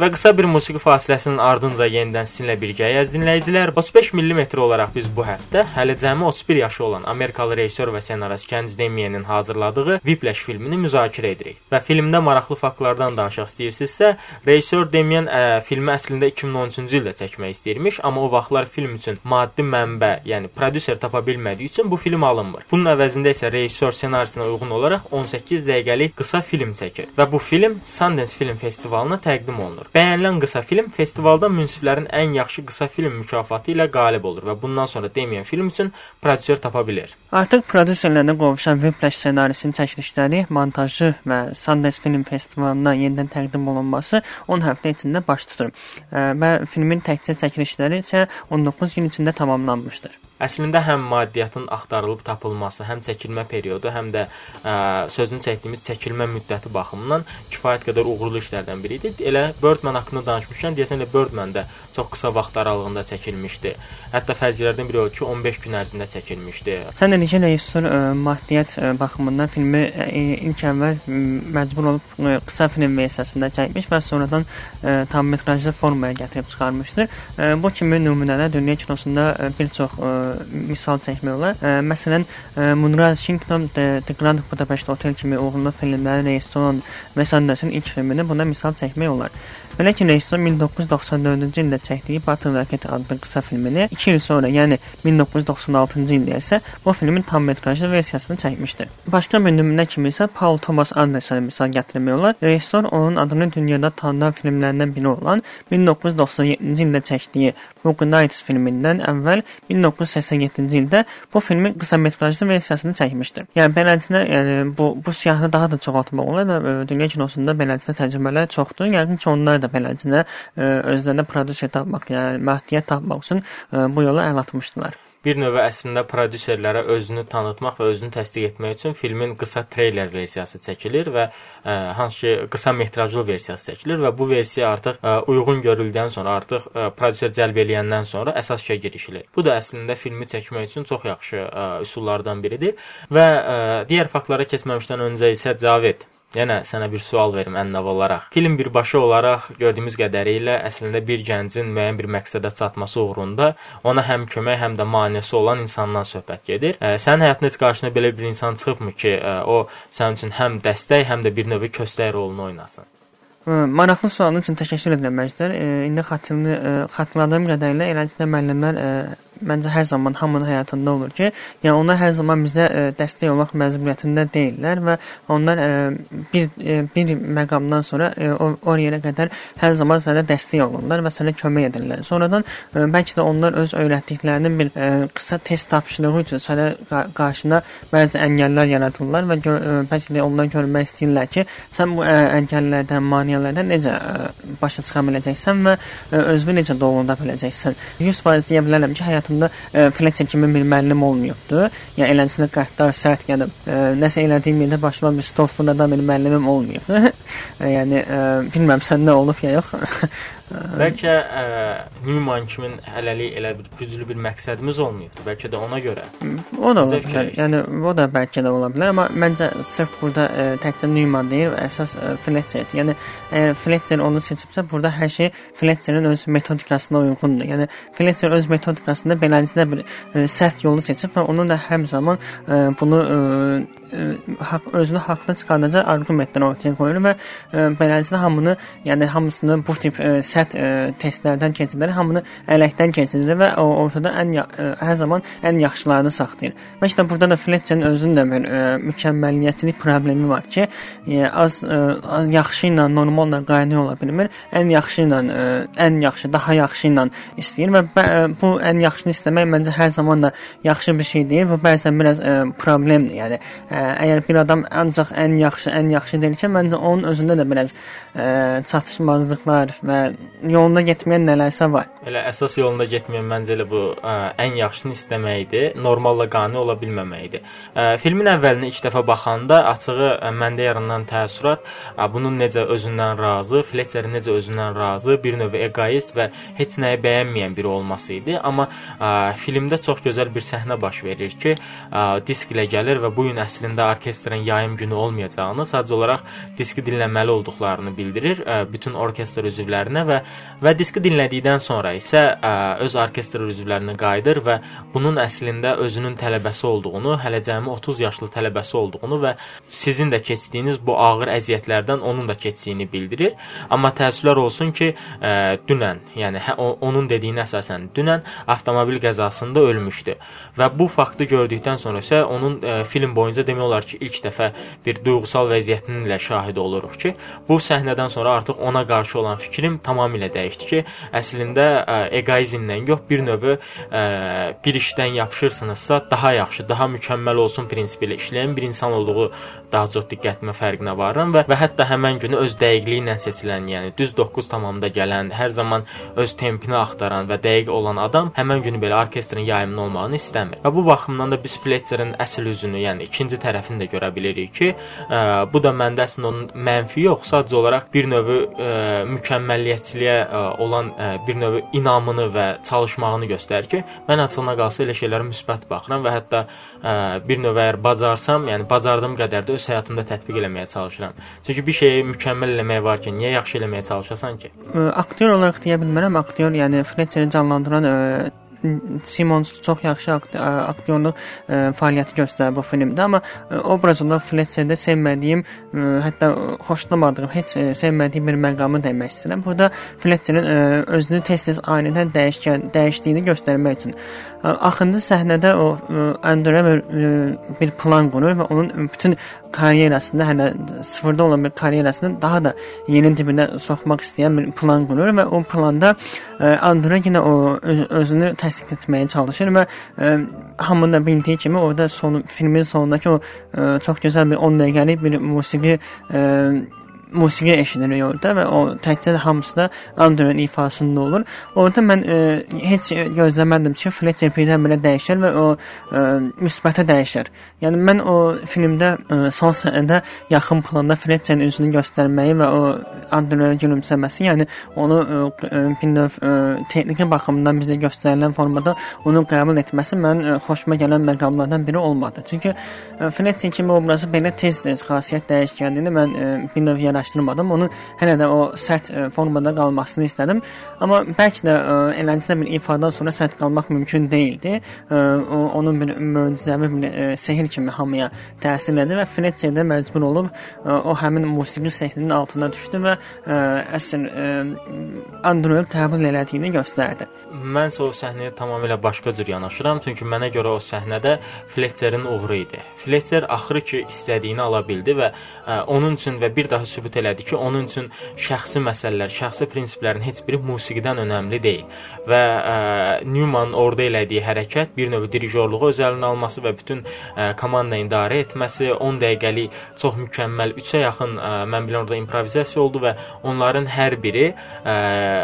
Və qısa bir musiqi fasiləsinin ardınca yenidən sizinlə birgəyik dinləyicilər. 35 mm olaraq biz bu həftə hələ cəmi 31 yaşı olan Amerikalı rejissor və ssenarist Ken Demienin hazırladığı Whiplash filmini müzakirə edirik. Və filmdə maraqlı faktlardan danışaq istəyirsinizsə, rejissor Demien ə, filmi əslində 2013-cü ildə çəkmək istəyirmiş, amma o vaxtlar film üçün maddi mənbə, yəni prodüser tapa bilmədiyi üçün bu film alınmır. Bunun əvəzində isə rejissor ssenarisinə uyğun olaraq 18 dəqiqəlik qısa film çəkir və bu film Sundance Film Festivalına təqdim olunur. Bəyənilən qısa film festivalda münsiflərin ən yaxşı qısa film mükafatı ilə qalib olur və bundan sonra Damien film üçün prodüser tapa bilər. Artıq prodüserlərlə qovuşan Whiplash ssenarisinin çəkilişləri, montajı və Sundance Film Festivalına yenidən təqdim olunması 10 həftə içində baş tutur və filmin təkcə çəkilişləri isə 19 gün içində tamamlanmışdır. Əslində həm maddiyyatın axtarılıb tapılması, həm çəkilmə periodu, həm də ə, sözünü çəkdiyimiz çəkilmə müddəti baxımından kifayət qədər uğurlu işlərdən biri idi. Elə Birdman haqqında danışmışkən, deyəsən elə Birdman da çox qısa vaxt aralığında çəkilmişdi. Hətta fərziyyələrdən biri o ki, 15 gün ərzində çəkilmişdi. Sən də necə rejissor maddiyyat baxımından filmi ilk əvvəl məcbur olub qısa film versiyasında çəkmiş və sonradan ə, tam metrajlı formaya gətirib çıxarmışdır. Ə, bu kimi nümunələr dünya kinosunda bir çox ə, misal çəkmək olar. Ə, məsələn, Moonrise Washington The, Grand Budapest Hotel kimi uğurlu filmlərin rejissorun Wes Anderson ilk filmini buna misal çəkmək olar. Belə ki, rejissor 1994-cü ildə çəkdiyi Battle Rocket adlı qısa filmini 2 il sonra, yəni 1996-cı ildə isə bu filmin tam metrajlı versiyasını çəkmişdir. Başqa bir nümunə kimi isə Paul Thomas Anderson misal gətirmək olar. Rejissor onun adını dünyada tanınan filmlərindən biri olan 1997-ci ildə çəkdiyi Boogie Nights filmindən əvvəl 1987-ci ildə bu filmin qısa metrajlı versiyasını çəkmişdir. Yəni beləsinə, yəni bu bu siyahını daha da çoxaltmaq olar və dünya kinosunda beləsinə təcrübələr çoxdur. Yəqin ki, onlar da beləsinə özlərinə prodüser tapmaq, yəni maddiyyat tapmaq üçün bu yola əl atmışdılar bir növ əslində prodüserlərə özünü tanıtmaq və özünü təsdiq etmək üçün filmin qısa treyler versiyası çəkilir və ə, hansı ki qısa metrajlı versiyası çəkilir və bu versiya artıq ə, uyğun görüldükdən sonra, artıq ə, prodüser cəlb eləyəndən sonra əsas işə girişilir. Bu da əslində filmi çəkmək üçün çox yaxşı ə, üsullardan biridir və ə, digər faktlara keçməmişdən öncə isə Cavid Yenə sənə bir sual verim ən-nəv olaraq. Film birbaşa olaraq gördüyümüz qədərilə əslində bir gəncin müəyyən bir məqsədə çatması uğrunda ona həm kömək, həm də maneəsi olan insandan söhbət gedir. Sənin həyatında heç qarşına belə bir insan çıxıbmı ki, o sənin üçün həm dəstək, həm də bir növ köstək rolunu oynasın? Maraqlı sualın üçün təşəkkür edirəm Məjdər. İndi xatırlı xatırladığım qədərilə eləncə müəllimlər məncə hər zaman hamının həyatında olur ki, yəni onlar hər zaman bizə ə, e, dəstək olmaq məcburiyyətində deyillər və onlar ə, e, bir ə, e, bir məqamdan sonra ə, o, o yerə qədər hər zaman sənə dəstək olurlar və sənə kömək edirlər. Sonradan ə, bəlkə də onlar öz öyrətdiklərinin bir ə, qısa test tapşırığı üçün sənə qa qarşına bəzi əngəllər yaradırlar və gör, ə, bəlkə də onlar görmək istəyirlər ki, sən bu ə, əngəllərdən, maneələrdən necə ə, başa çıxa biləcəksən və ə, özünü necə doğrulda biləcəksən. 100% deyə bilərəm ki, həyatım həyatımda e, Fletcher kimi bir müəllim olmayıbdı. Yəni eləncə qəddar, sərt gəlib e, nəsə elədiyim yerdə başıma bir stol fırladan bir müəllimim olmayıb. yəni e, bilmirəm sən nə olub ya yox. Bəlkə ə, Newman kimin hələlik elə bir güclü bir məqsədimiz olmayıb. Bəlkə də ona görə. O da ola bilər. Yəni o da bəlkə də ola bilər, amma məncə sırf burada ə, təkcə Newman deyil, əsas ə, Fletcher. Yəni əgər Fletcher onu seçibsə, burada hər şey Fletcherin öz metodikasına uyğundur. Yəni Fletcher öz metodikasında beləliklə bir ə, sərt yolu seçib və onun da hər zaman ə, bunu ə, özünü haqlı çıxardacaq arqumentlər ortaya qoyur və ə, beləliklə hamını, yəni hamısını bu tip ə, sərt testlərdən keçirir, hamını ələkdən keçirir və ortada ən hər zaman ən yaxşılarını saxlayır. Və işte burada da Fletcherin özünün də bir ə, mükəmməlliyətçilik problemi var ki, az, az yaxşı ilə normalla qaynı ola bilmir. Ən yaxşı ilə ən yaxşı, daha yaxşı ilə istəyir və bu ən yaxşını istəmək məncə hər zaman da yaxşı bir şey deyil. Bu bəzən biraz problemdir. Yəni əgər bir adam ancaq ən yaxşı, ən yaxşı deyilsə, məncə onun özündə də biraz ə, çatışmazlıqlar və yolunda getməyən nələrsə var. Elə əsas yolunda getməyən məncə elə bu ə, ən yaxşını istəməkdir, normalla qane ola bilməməkdir. Ə, filmin əvvəlinə ilk dəfə baxanda açığı ə, məndə yaranan təəssürat ə, bunun necə özündən razı, Fletcherin necə özündən razı, bir növ egoist və heç nəyi bəyənməyən biri olması idi. Amma ə, filmdə çox gözəl bir səhnə baş verir ki, ə, disk ilə gəlir və bu gün əslində orkestrin yayım günü olmayacağını, sadəcə olaraq diski dinləməli olduqlarını bildirir ə, bütün orkestr üzvlərinə və və diski dinlədikdən sonra isə ə, öz orkestr üzvlərinə qayıdır və bunun əslində özünün tələbəsi olduğunu, hələ cəmi 30 yaşlı tələbəsi olduğunu və sizin də keçdiyiniz bu ağır əziyyətlərdən onun da keçdiyini bildirir. Amma təəssüflər olsun ki, ə, dünən, yəni hə, onun dediyinə əsasən dünən avtomobil qəzasında ölmüşdü. Və bu faktı gördükdən sonra isə onun ə, film boyunca demək olar ki, ilk dəfə bir duyğusal vəziyyətinin ilə şahid oluruq ki, bu səhnədən sonra artıq ona qarşı olan fikrim tamamilə dəyişdi ki, əslində ə, eqoizmdən yox, bir növ ə, bir işdən yapışırsınızsa daha yaxşı, daha mükəmməl olsun prinsipi ilə işləyən bir insan olduğu daha çox diqqətimə fərqinə varıram və və hətta həmən günü öz dəqiqliyi ilə seçilən, yəni düz 9 tamamda gələn, hər zaman öz tempini axtaran və dəqiq olan adam həmən günü belə orkestrin yayımının olmağını istəmir. Və bu baxımdan da biz Fletcherin əsl üzünü, yəni ikinci tərəfini də görə bilirik ki, ə, bu da məndə əslində onun mənfi yox, sadəcə olaraq bir növ mükəmməlliyyətçiliyə ə, olan ə, bir növ inamını və çalışmağını göstərir ki, mən açığına qalsa elə şeylərə müsbət baxıram və hətta ə, bir növ əgər bacarsam, yəni bacardığım qədər də öz həyatımda tətbiq eləməyə çalışıram. Çünki bir şeyi mükəmməl eləmək var ki, niyə yaxşı eləməyə çalışasan ki? Ə, aktyor olaraq deyə bilmərəm, aktyor yəni Fletcheri canlandıran ə, Simons çox yaxşı aktyorluq fəaliyyəti göstərir bu filmdə, amma obrazında Fletcherdə sevmədiyim, hətta xoşlamadığım, heç sevmədiyim bir məqamı demək istəyirəm. Burada Fletcherin özünü tez-tez anidən dəyişkən, dəyişdiyini göstərmək üçün axırıncı səhnədə o Andrew bir plan qurur və onun bütün karyerasında hələ sıfırda olan bir karyerasını daha da yerin dibinə soxmaq istəyən bir plan qurur və o planda Andrew yenə o öz, özünü təsdiq etməyə çalışır və ə, hamının da bildiyi kimi orada sonu filmin sonundakı o ə, çox gözəl bir 10 dəqiqəlik bir musiqi ə, musiqi eşidilir orada və o təkcə də hamısı da Andrew-un ifasında olur. Orada mən e, heç gözləmədim ki, Fletcher birdən-birə dəyişər və o e, müsbətə dəyişər. Yəni mən o filmdə e, son səhnədə yaxın planda Fletcherin üzünü göstərməyi və o Andrew-a gülümsəməsi, yəni onu e, bir növ e, texniki baxımdan bizə göstərilən formada onu qəbul etməsi mənim e, xoşuma gələn məqamlardan biri olmadı. Çünki e, Fletcher kimi obrazı belə tez-tez xasiyyət dəyişkənliyini mən e, bir növ yaratdım araşdırmadım. Onun hələ də o sərt ə, e, formada qalmasını istədim. Amma bəlkə də ə, e, eləncə bir ifadən sonra sərt qalmaq mümkün deyildi. Ə, e, o, onun bir möcüzəvi bir ə, sehr kimi hamıya təsir edir və Fletcher də məcbur olub ə, o həmin musiqi sehrinin altına düşdü və ə, əsl Andrew qəbul elədiyini göstərdi. Mən o səhnəyə tamamilə başqa cür yanaşıram, çünki mənə görə o səhnədə Fletcherin uğuru idi. Fletcher axırı ki istədiyini ala bildi və ə, onun üçün və bir daha sübut sübut elədi ki, onun üçün şəxsi məsələlər, şəxsi prinsiplərin heç biri musiqidən önəmli deyil və ə, Newman orada elədiyi hərəkət bir növ dirijorluğu öz əlinə alması və bütün ə, komanda idarə etməsi, 10 dəqiqəlik çox mükəmməl 3-ə yaxın ə, mən bilən orada improvizasiya oldu və onların hər biri ə,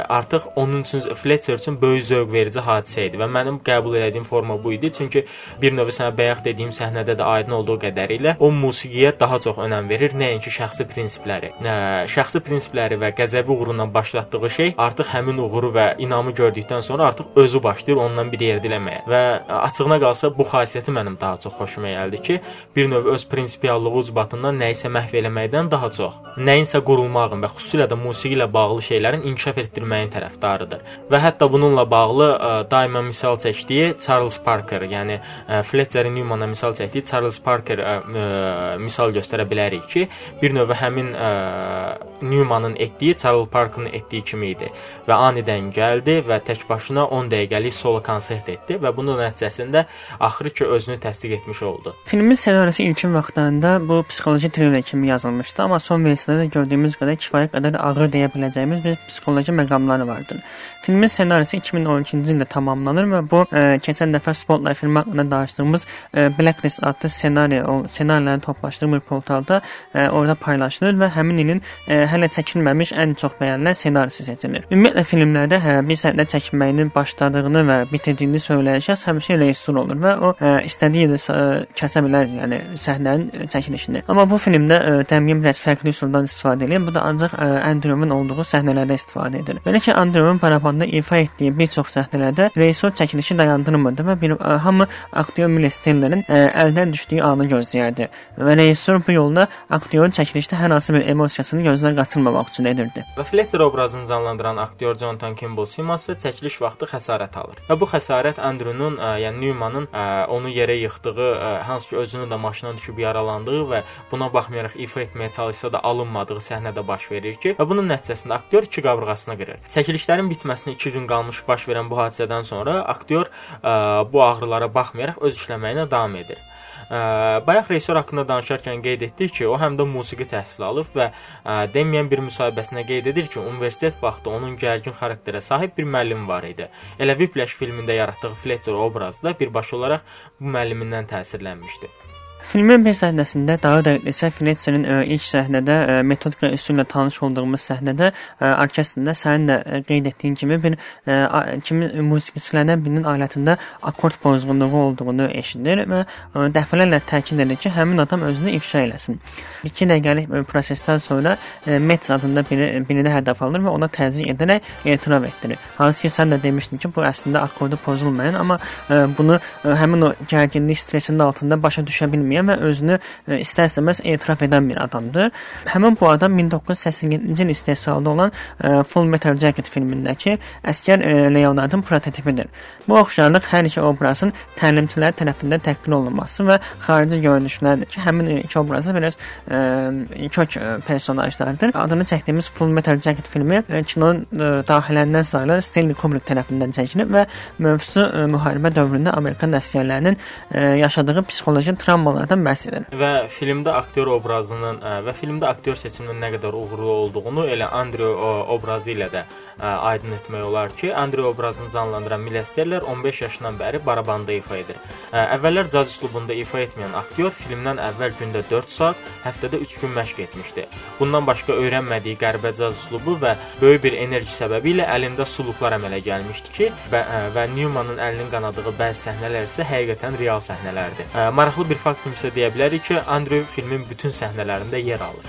artıq onun üçün Fletcher üçün böyük zövq verici hadisə idi və mənim qəbul etdiyim forma bu idi. Çünki bir növ sənə bayaq dediyim səhnədə də aydın olduğu qədərilə o musiqiyə daha çox önəm verir, nəinki şəxsi prinsipləri ə, şəxsi prinsipləri və qəzəbi uğrundan başlatdığı şey artıq həmin uğuru və inamı gördükdən sonra artıq özü başlayır ondan bir yerdə eləməyə. Və açığına qalsa bu xasiyyəti mənim daha çox xoşuma gəldi ki, bir növ öz prinsipiallığı ucbatından nə isə məhv eləməkdən daha çox nəyinsə qurulmağın və xüsusilə də musiqi ilə bağlı şeylərin inkişaf etdirməyin tərəfdarıdır. Və hətta bununla bağlı ə, daima misal çəkdiyi Charles Parker, yəni ə, Fletcher Newman-a misal çəkdiyi Charles Parker ə, ə, misal göstərə bilərik ki, bir növ həmin ə, Newmanın etdiyi Charles Parkın etdiyi kimi idi və anidən gəldi və tək başına 10 dəqiqəlik solo konsert etdi və bunun nəticəsində axırı ki özünü təsdiq etmiş oldu. Filmin ssenarisi ilkin vaxtlarında bu psixoloji triller kimi yazılmışdı, amma son versiyada gördüyümüz qədər kifayət qədər ağır deyə biləcəyimiz bir psixoloji məqamları vardı. Filmin ssenarisi 2012-ci ildə tamamlanır və bu ə, keçən dəfə Spotlight filmi haqqında danışdığımız ə, Blacklist adlı ssenari, ssenarilərin toplaşdığı bir portalda ə, orada paylaşılır və həmin həmin ilin ə, hələ çəkilməmiş ən çox bəyənilən ssenarisi seçilir. Ümumiyyətlə filmlərdə hə, bir səhnə çəkilməyinin başladığını və bitirdiyini söyləyən şəxs həmişə rejissor olur və o ə, istədiyi yerdə kəsə bilər, yəni səhnənin çəkilişini. Amma bu filmdə ə, Damien biraz fərqli üsuldan istifadə edir. Bu da ancaq ə, Andrewun olduğu səhnələrdə istifadə edilir. Belə ki, Andrewun barabanda ifa etdiyi bir çox səhnələrdə rejissor çəkilişi dayandırmırdı və bir ə, hamı aktyor Miles Tellerin əldən düşdüyü anı gözləyirdi. Və rejissor bu yolla aktyorun çəkilişdə hər hansı bir emosiyasını gözdən qaçırmamaq üçün edirdi. Və Fletcher obrazını canlandıran aktyor Jonathan Campbell Simmons çəkiliş vaxtı xəsarət alır. Və bu xəsarət Andrew'un, yəni Newman'ın onu yerə yıxdığı, hansı ki özünün də maşından düşüb yaralandığı və buna baxmayaraq ifa etməyə çalışsa da alınmadığı səhnədə baş verir ki, və bunun nəticəsində aktyor iki qabırğasını qırır. Çəkilişlərin bitməsinə 2 gün qalmış baş verən bu hadisədən sonra aktyor bu ağrılara baxmayaraq öz işləməyinə davam edir. Bayaq rejissor haqqında danışarkən qeyd etdik ki, o həm də musiqi təhsili alıb və Demian bir müsahibəsində qeyd edir ki, universitet vaxtı onun gərgin xarakterə sahib bir müəllim var idi. Elə Whiplash filmində yaratdığı Fletcher obrazı da birbaşa olaraq bu müəllimindən təsirlənmişdi. Filmin bir səhnəsində daha da isə Fletcherin ə, ilk səhnədə ə, metodika üsulla tanış olduğumuz səhnədə ə, orkestrində sənin də qeyd etdiyin kimi bir kimi musiqiçilərdən birinin alətində akord pozğunluğu olduğunu eşidir və dəfələrlə təkid edir ki, həmin adam özünü ifşa eləsin. 2 dəqiqəlik prosesdən sonra ə, Metz adında biri birini hədəf alır və ona təzyiq edərək etiraf etdirir. Hansı ki, sən də demişdin ki, bu əslində akordu pozulmayan, amma bunu həmin o gərginlik stresinin altında başa düşə bilməyən bilməyən və özünü e, istər-istəməz etiraf edən bir adamdır. Həmin bu adam 1987-ci il istehsalda olan e, Full Metal Jacket filmindəki əskər e, Leonardın prototipidir. Bu oxşarlıq hər iki obrazın təlimçilər tərəfindən təhqir olunması və xarici görünüşlərdir ki, həmin iki obrazı e, kök personajlardır. Adını çəkdiyimiz Full Metal Jacket filmi kinonun daxiləndən sayılan Stanley Kubrick tərəfindən çəkilib və mövzusu müharibə dövründə Amerikan əsgərlərinin yaşadığı psixoloji travmalar obrazlardan bəhs edir. Və filmdə aktyor obrazının və filmdə aktyor seçiminin nə qədər uğurlu olduğunu elə Andrew obrazı ilə də aydın etmək olar ki, Andrew obrazını canlandıran Miles Teller 15 yaşından bəri barabanda ifa edir. Əvvəllər caz üslubunda ifa etməyən aktyor filmdən əvvəl gündə 4 saat, həftədə 3 gün məşq etmişdi. Bundan başqa öyrənmədiyi qəribə caz üslubu və böyük bir enerji səbəbi ilə əlində suluqlar əmələ gəlmişdi ki, və, və Newmanın əlinin qanadığı bəzi səhnələr isə həqiqətən real səhnələrdir. Maraqlı bir fakt kimsə deyə bilərik ki, Andrew filmin bütün səhnələrində yer alır.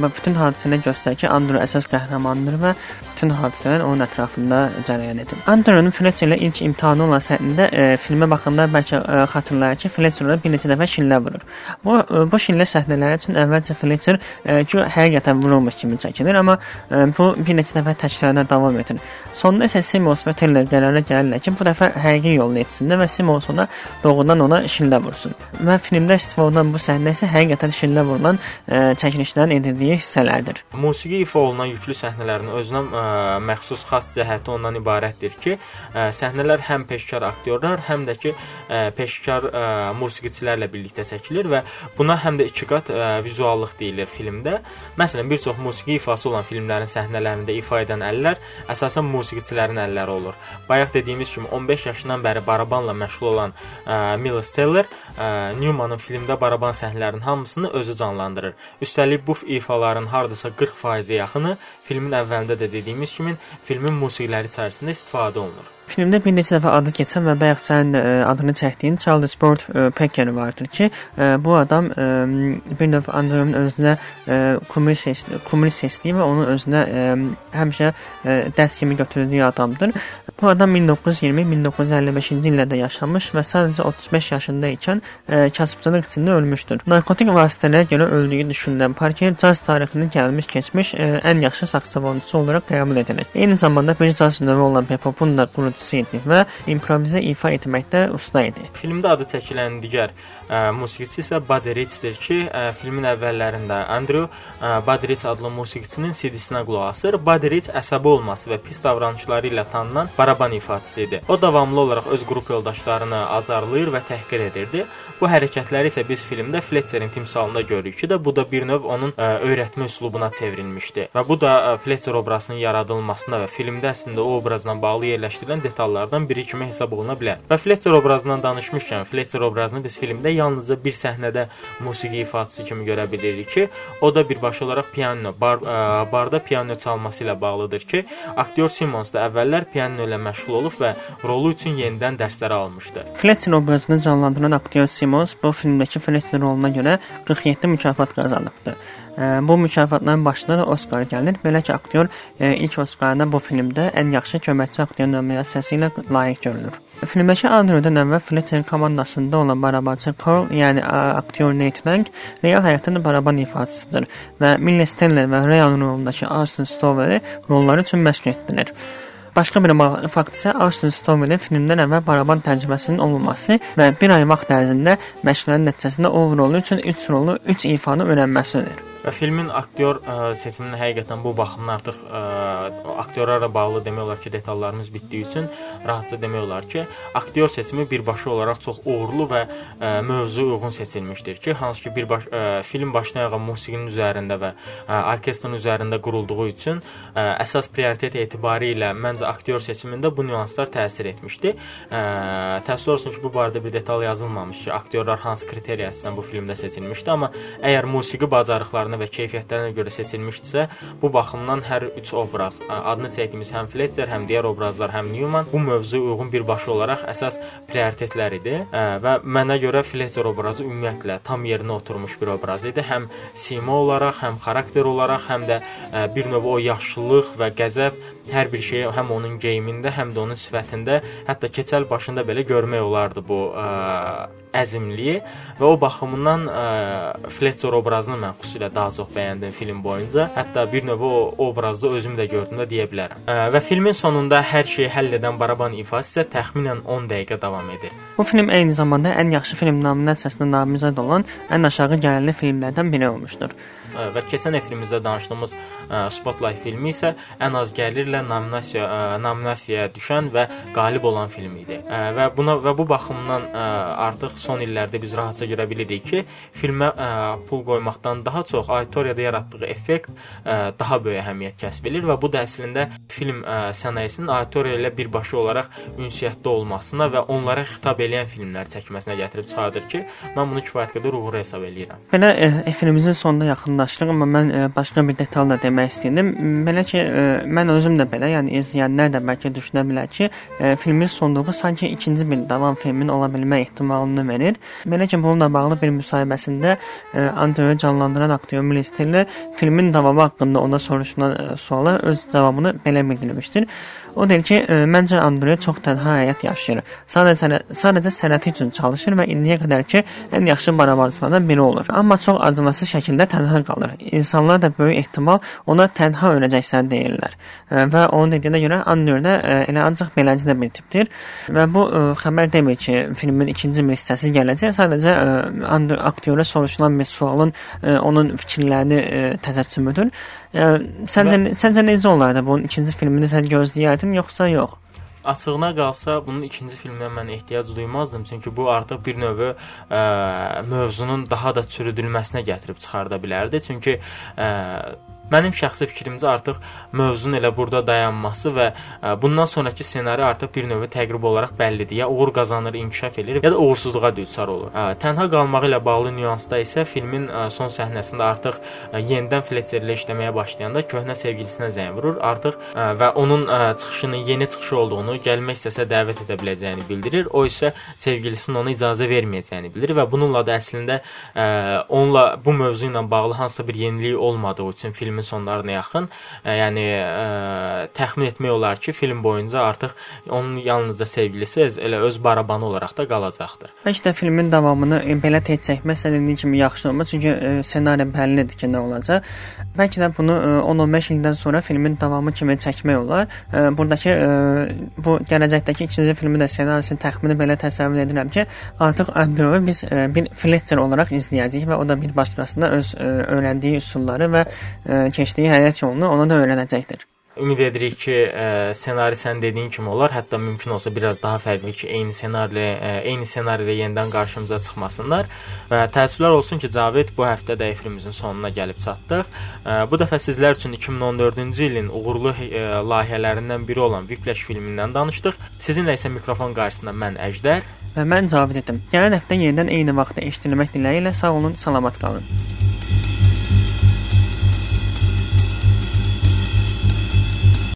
Və bütün hadisələr göstərir ki, Andrew əsas qəhrəmandır və bütün hadisələr onun ətrafında cərəyan edir. Andrew'un Fletcher ilə ilk imtahanı olan səhnədə e, filmə baxanda bəlkə e, xatırlayır ki, Fletcher bir neçə dəfə şillə vurur. Bu e, bu şillə səhnələri üçün əvvəlcə Fletcher e, ki, həqiqətən vurulmuş kimi çəkilir, amma e, bu bir neçə dəfə təkrarına davam edir. Sonda isə Simmons və Teller qərara gəlirlər ki, bu dəfə həqiqi yolunu etsinlər və Simmons ona doğrudan ona şillə vursun. Və filmdə istifadə olunan bu səhnə isə həqiqətən şillə vurulan ə, e, çəkilişlərin edildiyi hissələrdir. Musiqi ifa olunan yüklü səhnələrin özünə ə, e, məxsus xas cəhəti ondan ibarətdir ki, ə, e, səhnələr həm peşkar aktyorlar, həm də ki, ə, peşkar ə, musiqiçilərlə birlikdə çəkilir və buna həm də iki qat ə, vizuallıq deyilir filmdə. Məsələn, bir çox musiqi ifası olan filmlərin səhnələrində ifa edən əllər əsasən musiqiçilərin əlləri olur. Bayaq dediyimiz kimi 15 yaşından bəri barabanla məşğul olan ə, Miles Teller ə, Newmanın filmdə baraban səhnələrinin hamısını özü canlandırır. Üstəlik bu ifaların hardasa 40%-ə yaxını filmin əvvəlində də dediyimiz kimi filmin musiqiləri içərisində istifadə olunur. Filmdə bir neçə dəfə adı keçən və bayaq sənin ə, e, adını çəkdiyin Charles ə, e, Pecker vardır ki, ə, e, bu adam ə, bir növ Andrew'un özünə kumri seçdi, kumri seçdiyi və onu özünə ə, həmişə ə, dərs kimi götürdüyü adamdır. Bu adam 1920-1955-ci illərdə yaşamış və sadəcə 35 yaşında ikən ə, kasıbçılıq içində ölmüşdür. Narkotik vasitələrə görə öldüyü düşünülən Parker caz tarixinin gəlmiş keçmiş ə, ən yaxşı saxsafonçusu olaraq qəbul edilir. Eyni zamanda bir caz növü olan Pepopun da qurucu ifaçısı idi və improvizə ifa etməkdə usta idi. Filmdə adı çəkilən digər musiqiçi isə Buddy Rich'dir ki, ə, filmin əvvəllərində Andrew ə, Buddy Rich adlı musiqiçinin CD-sinə qulaq asır. Buddy Rich əsəbi olması və pis davranışları ilə tanınan baraban ifaçısı idi. O davamlı olaraq öz qrup yoldaşlarını azarlayır və təhqir edirdi. Bu hərəkətləri isə biz filmdə Fletcherin timsalında görürük ki, də bu da bir növ onun ə, öyrətmə üslubuna çevrilmişdi. Və bu da ə, Fletcher obrazının yaradılmasına və filmdə əslində o obrazla bağlı yerləşdirilən detallardan biri kimi hesab oluna bilər. Və Fletcher obrazından danışmışkən, Fletcher obrazını biz filmdə yalnızca bir səhnədə musiqi ifaçısı kimi görə bilirik ki, o da birbaşa olaraq piano, bar, ə, barda piano çalması ilə bağlıdır ki, aktyor Simmons da əvvəllər piano ilə məşğul olub və rolu üçün yenidən dərslər almışdı. Fletcher obrazını canlandıran aktyor Simmons bu filmdəki Fletcher roluna görə 47 mükafat qazanıbdı. Bu mükafatların başında da Oskar gəlir. Belə ki, aktyor ilk Oskarına bu filmdə ən yaxşı köməkçi aktyor nominasiyası ilə layiq görülür. Filmdəki Andrew'dan əvvəl Fletcher komandasında olan barabançı Carl, yəni aktyor Nate Lang, real həyatda baraban ifaçısıdır və Miles Teller və Ryan rolundakı Austin Stoweri rolları üçün məşq etdilər. Başqa bir fakt isə Austin Stowerin filmdən əvvəl baraban təcrübəsinin olmaması və bir ay vaxt ərzində məşqlərin nəticəsində o rolu üçün 3 rolu, 3 ifanı öyrənməsidir. Və filmin aktyor ə, seçiminin həqiqətən bu baxımdan artıq ə, aktyorlarla bağlı demək olar ki, detallarımız bitdiyi üçün rahatca demək olar ki, aktyor seçimi birbaşa olaraq çox uğurlu və ə, mövzuya uyğun seçilmişdir ki, hansı ki birbaş ə, film başdan ayağa musiqinin üzərində və ə, orkestrin üzərində qurulduğu üçün ə, əsas prioritet etibarı ilə məncə aktyor seçimində bu nüanslar təsir etmişdi. Ə, təəssüf olsun ki, bu barədə bir detal yazılmamış ki, aktyorlar hansı kriteriya əsasən bu filmdə seçilmişdi, amma əgər musiqi bacarıqlarını bacarıqlarına və keyfiyyətlərinə görə seçilmişdisə, bu baxımdan hər üç obraz, adını çəkdiyimiz həm Fletcher, həm digər obrazlar, həm Newman bu mövzuya uyğun birbaşa olaraq əsas prioritetlər idi və mənə görə Fletcher obrazı ümumiyyətlə tam yerinə oturmuş bir obraz idi. Həm sima olaraq, həm xarakter olaraq, həm də bir növ o yaşlılıq və qəzəb hər bir şeyi həm onun geyimində, həm də onun sifətində, hətta keçəl başında belə görmək olardı bu ə, əzmliyi və o baxımından ə, Fletcher obrazını mən xüsusilə daha çox bəyəndim film boyunca. Hətta bir növ o obrazda özüm də gördüm də deyə bilərəm. Ə, və filmin sonunda hər şeyi həll edən baraban ifası isə təxminən 10 dəqiqə davam edir. Bu film eyni zamanda ən yaxşı film nominasiyasına namizəd olan ən aşağı gəlirli filmlərdən biri olmuşdur və keçən efrimizdə danışdığımız Spotlight filmi isə ən az gəlirlə nominasiya nominasiyaya düşən və qalib olan film idi. Və buna və bu baxımdan artıq son illərdə biz rahatca görə bilirik ki, filmə pul qoymaqdan daha çox auditoriyada yaratdığı effekt daha böyük əhəmiyyət kəsb edir və bu da əslində film sənayesinin auditoriya ilə birbaşa olaraq ünsiyyətdə olmasına və onlara xitab edən filmlər çəkməsinə gətirib çıxardır ki, mən bunu kifayət qədər uğurlu hesab edirəm. Belə efrimizin sonuna yaxınlaşdıq yaxınlaşdıq, amma mən ə, e, başqa bir detal da demək istəyirdim. Belə ki, ə, e, mən özüm də belə, yəni izləyənlər də bəlkə düşünə bilər ki, ə, e, filmin sonluğu sanki ikinci bir davam filmin ola bilmə ehtimalını verir. Belə ki, bununla bağlı bir müsahibəsində Andrew canlandıran aktyor Miles Teller filmin davamı haqqında ona soruşulan ə, suala öz cavabını belə bildirmişdir. O deyir ki, ə, məncə Andrew çox tənha həyat yaşayır. Sadəcə sadəcə sənəti üçün çalışır və indiyə qədər ki, ən yaxşı barabarçılardan biri olur. Amma çox acınası şəkildə tənha qalır. İnsanlar da böyük ehtimal ona tənha öləcəksən deyirlər. Və onun dediyinə görə Andrew də elə ancaq beləcə bir tipdir. Və bu ə, xəbər demir ki, filmin ikinci bir hissəsi gələcək. Sadəcə ə, aktyora soruşulan bir sualın ə, onun fikirlərini ə, təzəccümüdür. Səncə və... səncə necə olardı bunun ikinci filmini sən gözləyərdin yoxsa yox? Açığına qalsa bunun ikinci filminə mən ehtiyac duymazdım, çünki bu artıq bir növ ə, mövzunun daha da çürüdülməsinə gətirib çıxarda bilərdi. Çünki ə, Mənim şəxsi fikrimcə artıq mövzunun elə burada dayanması və ə, bundan sonrakı ssenari artıq bir növ təqrib olaraq bəllidir. Ya uğur qazanır, inkişaf edir, ya da uğursuzluğa düçar olur. Ə, tənha qalmağı ilə bağlı nüansda isə filmin ə, son səhnəsində artıq yenidən Fletcher ilə işləməyə başlayanda köhnə sevgilisinə zəng vurur. Artıq və onun çıxışının yeni çıxış olduğunu, gəlmək istəsə dəvət edə biləcəyini bildirir. O isə sevgilisinin ona icazə verməyəcəyini bildirir və bununla da əslində onunla bu mövzu ilə bağlı hansısa bir yenilik olmadığı üçün filmin filmin sonlarına yaxın, ə, e, yəni ə, e, təxmin etmək olar ki, film boyunca artıq onun yalnızca sevgilisi elə öz barabanı olaraq da qalacaqdır. Bəlkə də filmin davamını belə tez çəkmək istədiyim kimi yaxşı olmaz, çünki ə, e, ssenari bəllidir ki, nə olacaq. Bəlkə də bunu 10-15 ildən sonra filmin davamı kimi çəkmək olar. Ə, buradakı ə, bu gələcəkdəki ikinci filmi də ssenarisini təxmini belə təsəvvür edirəm ki, artıq Andrew biz ə, bir Fletcher olaraq izləyəcəyik və o da bir başqasına öz ə, öyrəndiyi üsulları və ə, keçdiyi həyat yolunu ona da öyrənəcəkdir. Ümid edirik ki, ə, ssenari sən dediyin kimi olar. Hətta mümkün olsa biraz daha fərqli ki, eyni ssenarilə, ə, eyni ssenarilə yenidən qarşımıza çıxmasınlar. Və təəssüflər olsun ki, Cavid bu həftə də efirimizin sonuna gəlib çatdıq. Ə, bu dəfə sizlər üçün 2014-cü ilin uğurlu ə, layihələrindən biri olan Whiplash filmindən danışdıq. Sizinlə isə mikrofon qarşısında mən Əjdər və mən Cavid idim. Gələn həftə yenidən eyni vaxtda eşidilmək diləyi ilə sağ olun, salamat qalın.